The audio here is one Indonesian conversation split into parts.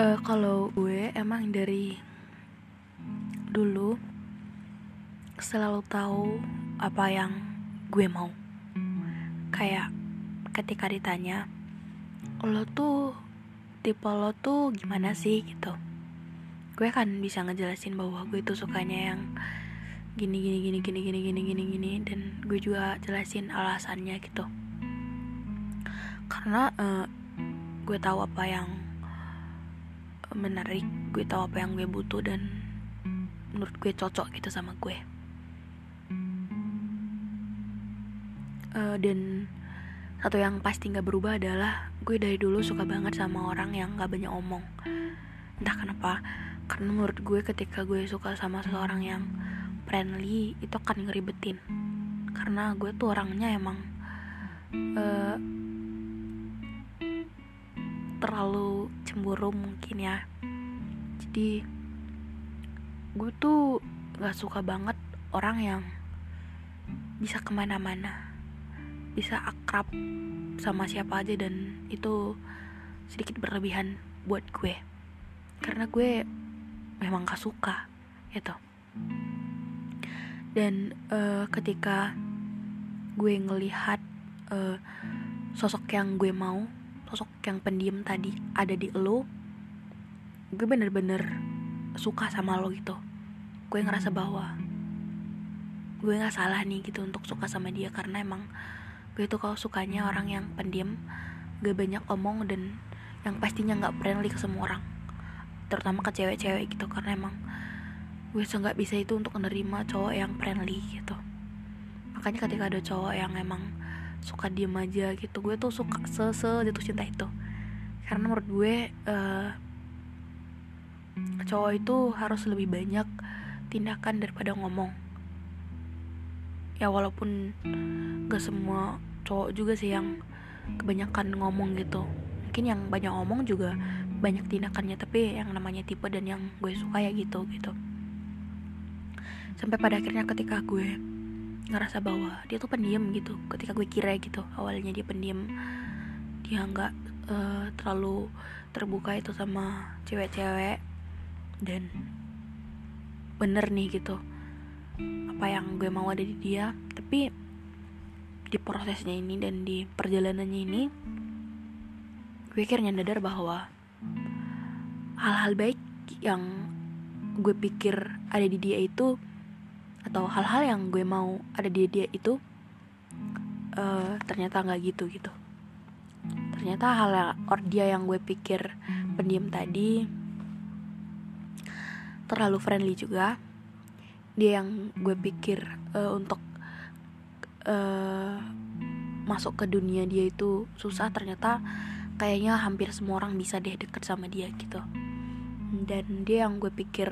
Eh, kalau gue emang dari dulu selalu tahu apa yang gue mau. Kayak ketika ditanya, lo tuh tipe lo tuh gimana sih gitu. Gue kan bisa ngejelasin bahwa gue tuh sukanya yang gini gini gini gini gini gini gini gini dan gue juga jelasin alasannya gitu. Karena eh, gue tahu apa yang menarik gue tahu apa yang gue butuh dan menurut gue cocok gitu sama gue. Eh, dan satu yang pasti nggak berubah adalah gue dari dulu suka banget sama orang yang nggak banyak omong. Entah kenapa karena menurut gue ketika gue suka sama seseorang yang friendly itu akan ngeribetin. Karena gue tuh orangnya emang eh, terlalu cemburu mungkin ya. Jadi gue tuh gak suka banget orang yang bisa ke mana-mana. Bisa akrab sama siapa aja dan itu sedikit berlebihan buat gue. Karena gue memang gak suka gitu. Dan eh, ketika gue ngelihat eh, sosok yang gue mau sosok yang pendiam tadi ada di lo gue bener-bener suka sama lo gitu. Gue ngerasa bahwa gue nggak salah nih gitu untuk suka sama dia karena emang gue tuh kalau sukanya orang yang pendiam gak banyak omong dan yang pastinya nggak friendly ke semua orang terutama ke cewek-cewek gitu karena emang gue nggak bisa itu untuk menerima cowok yang friendly gitu. Makanya ketika ada cowok yang emang suka diem aja gitu. Gue tuh suka sese jatuh cinta itu. Karena menurut gue eh, cowok itu harus lebih banyak tindakan daripada ngomong. Ya walaupun gak semua cowok juga sih yang kebanyakan ngomong gitu. Mungkin yang banyak ngomong juga banyak tindakannya tapi yang namanya tipe dan yang gue suka ya gitu gitu. Sampai pada akhirnya ketika gue ngerasa bahwa dia tuh pendiam gitu. Ketika gue kira gitu awalnya dia pendiam. Dia nggak eh, terlalu terbuka itu sama cewek-cewek. Dan bener nih gitu apa yang gue mau ada di dia. Tapi di prosesnya ini dan di perjalanannya ini gue akhirnya nyadar bahwa hal-hal baik yang gue pikir ada di dia itu atau hal-hal yang gue mau ada di dia itu eh, ternyata nggak gitu gitu. Ternyata hal yang or dia yang gue pikir pendiam tadi terlalu friendly juga. Dia yang gue pikir eh, untuk eh, masuk ke dunia dia itu susah ternyata kayaknya hampir semua orang bisa deh deket sama dia gitu. Dan dia yang gue pikir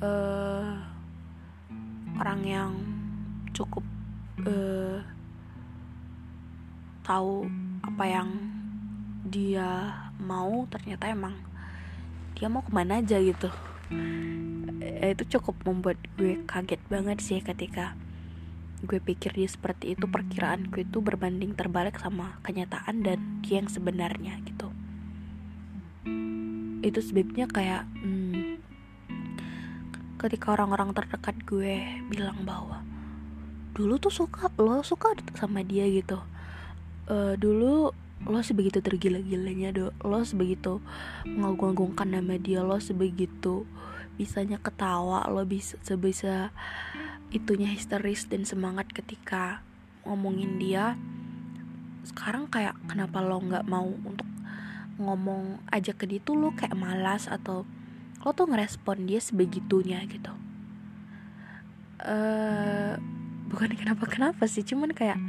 eh orang yang cukup eh tahu apa yang dia mau ternyata emang dia mau ke mana aja gitu. Eh, itu cukup membuat gue kaget banget sih ketika gue pikir dia seperti itu. Perkiraan gue itu berbanding terbalik sama kenyataan dan dia yang sebenarnya gitu. Itu sebabnya kayak hmm, ketika orang-orang terdekat gue bilang bahwa dulu tuh suka lo suka sama dia gitu. Uh, dulu lo sebegitu tergila-gilanya do lo sebegitu mengagung-agungkan nama dia lo sebegitu bisanya ketawa lo bisa sebisa itunya histeris dan semangat ketika ngomongin dia. Sekarang kayak kenapa lo nggak mau untuk ngomong aja ke dia tuh lo kayak malas atau lo tuh ngerespon dia sebegitunya gitu. Uh, bukan kenapa kenapa sih cuman kayak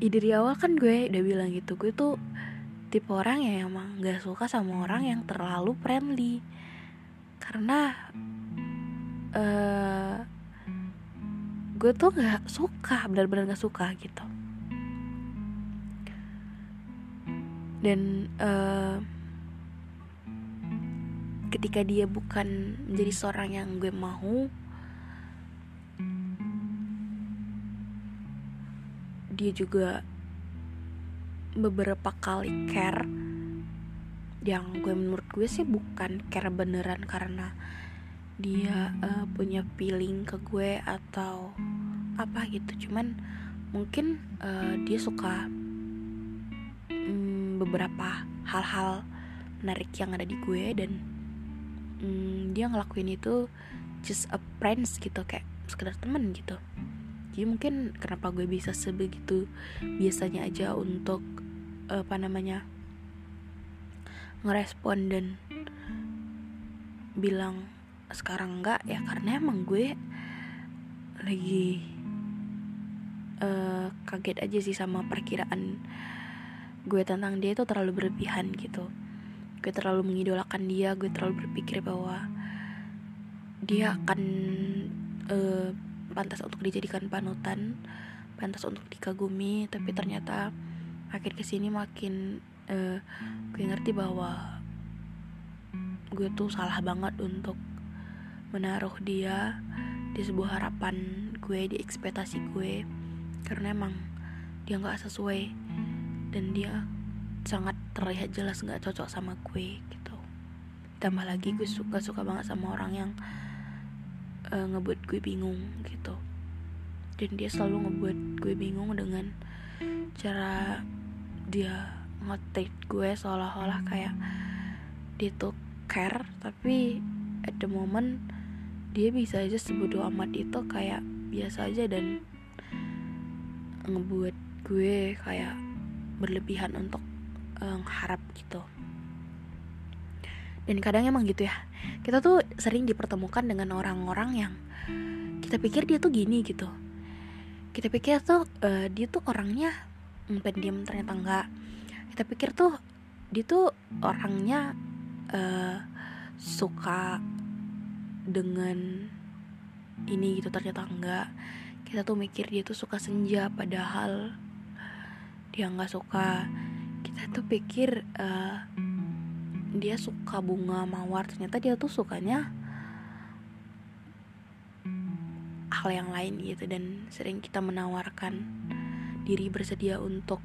ya dari awal kan gue udah bilang gitu gue tuh tipe orang yang emang gak suka sama orang yang terlalu friendly. Karena uh, gue tuh gak suka benar-benar gak suka gitu. Dan uh, ketika dia bukan menjadi seorang yang gue mau dia juga beberapa kali care yang gue menurut gue sih bukan care beneran karena dia uh, punya feeling ke gue atau apa gitu. Cuman mungkin uh, dia suka beberapa hal-hal menarik yang ada di gue dan mm, dia ngelakuin itu just a friends gitu kayak sekedar temen gitu. Jadi mungkin kenapa gue bisa sebegitu biasanya aja untuk apa namanya ngerespon dan bilang sekarang enggak ya karena emang gue lagi uh, kaget aja sih sama perkiraan gue tentang dia itu terlalu berlebihan gitu gue terlalu mengidolakan dia gue terlalu berpikir bahwa dia akan uh, pantas untuk dijadikan panutan pantas untuk dikagumi. Tapi ternyata makin ke sini makin uh, gue ngerti bahwa gue tuh salah banget untuk menaruh dia di sebuah harapan gue di ekspektasi gue. Karena emang dia nggak sesuai dan dia sangat terlihat jelas nggak cocok sama gue gitu. Tambah lagi gue suka suka banget sama orang yang uh, ngebuat gue bingung gitu. Dan dia selalu ngebuat gue bingung dengan cara dia ngetik gue seolah-olah kayak dia tuh care tapi at the moment dia bisa aja sebodoh amat itu kayak biasa aja dan ngebuat gue kayak berlebihan untuk um, harap gitu. Dan kadang emang gitu ya kita tuh sering dipertemukan dengan orang-orang yang kita pikir dia tuh gini gitu. Kita pikir tuh uh, dia tuh orangnya pendiam ternyata enggak. Kita pikir tuh dia tuh orangnya uh, suka dengan ini gitu ternyata enggak. Kita tuh mikir dia tuh suka senja padahal dia nggak suka kita tuh pikir uh, dia suka bunga mawar. Ternyata dia tuh sukanya hal yang lain gitu dan sering kita menawarkan diri bersedia untuk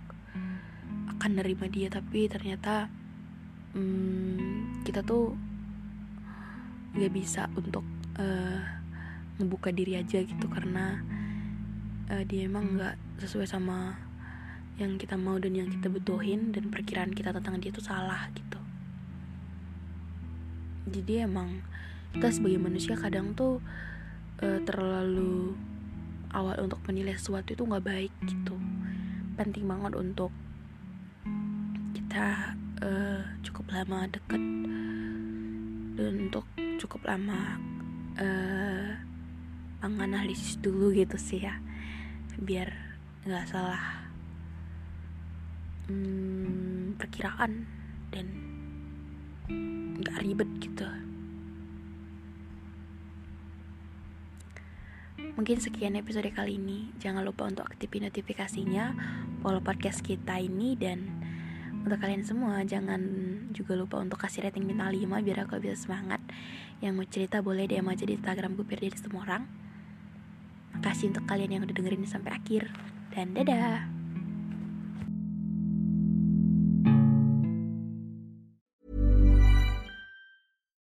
akan nerima dia. Tapi ternyata hmm, kita tuh nggak bisa untuk uh, ngebuka diri aja gitu. Karena uh, dia emang nggak sesuai sama yang kita mau dan yang kita butuhin dan perkiraan kita tentang dia itu salah gitu. Jadi emang kita sebagai manusia kadang tuh uh, terlalu awal untuk menilai sesuatu itu nggak baik gitu. Penting banget untuk kita uh, cukup lama deket dan untuk cukup lama uh, menganalisis dulu gitu sih ya biar nggak salah hmm, perkiraan dan nggak ribet gitu Mungkin sekian episode kali ini. Jangan lupa untuk aktifin notifikasinya, follow podcast kita ini dan untuk kalian semua jangan juga lupa untuk kasih rating bintang 5 biar aku bisa semangat. Yang mau cerita boleh DM aja di Instagram gue biar jadi semua orang. Makasih untuk kalian yang udah dengerin sampai akhir dan dadah.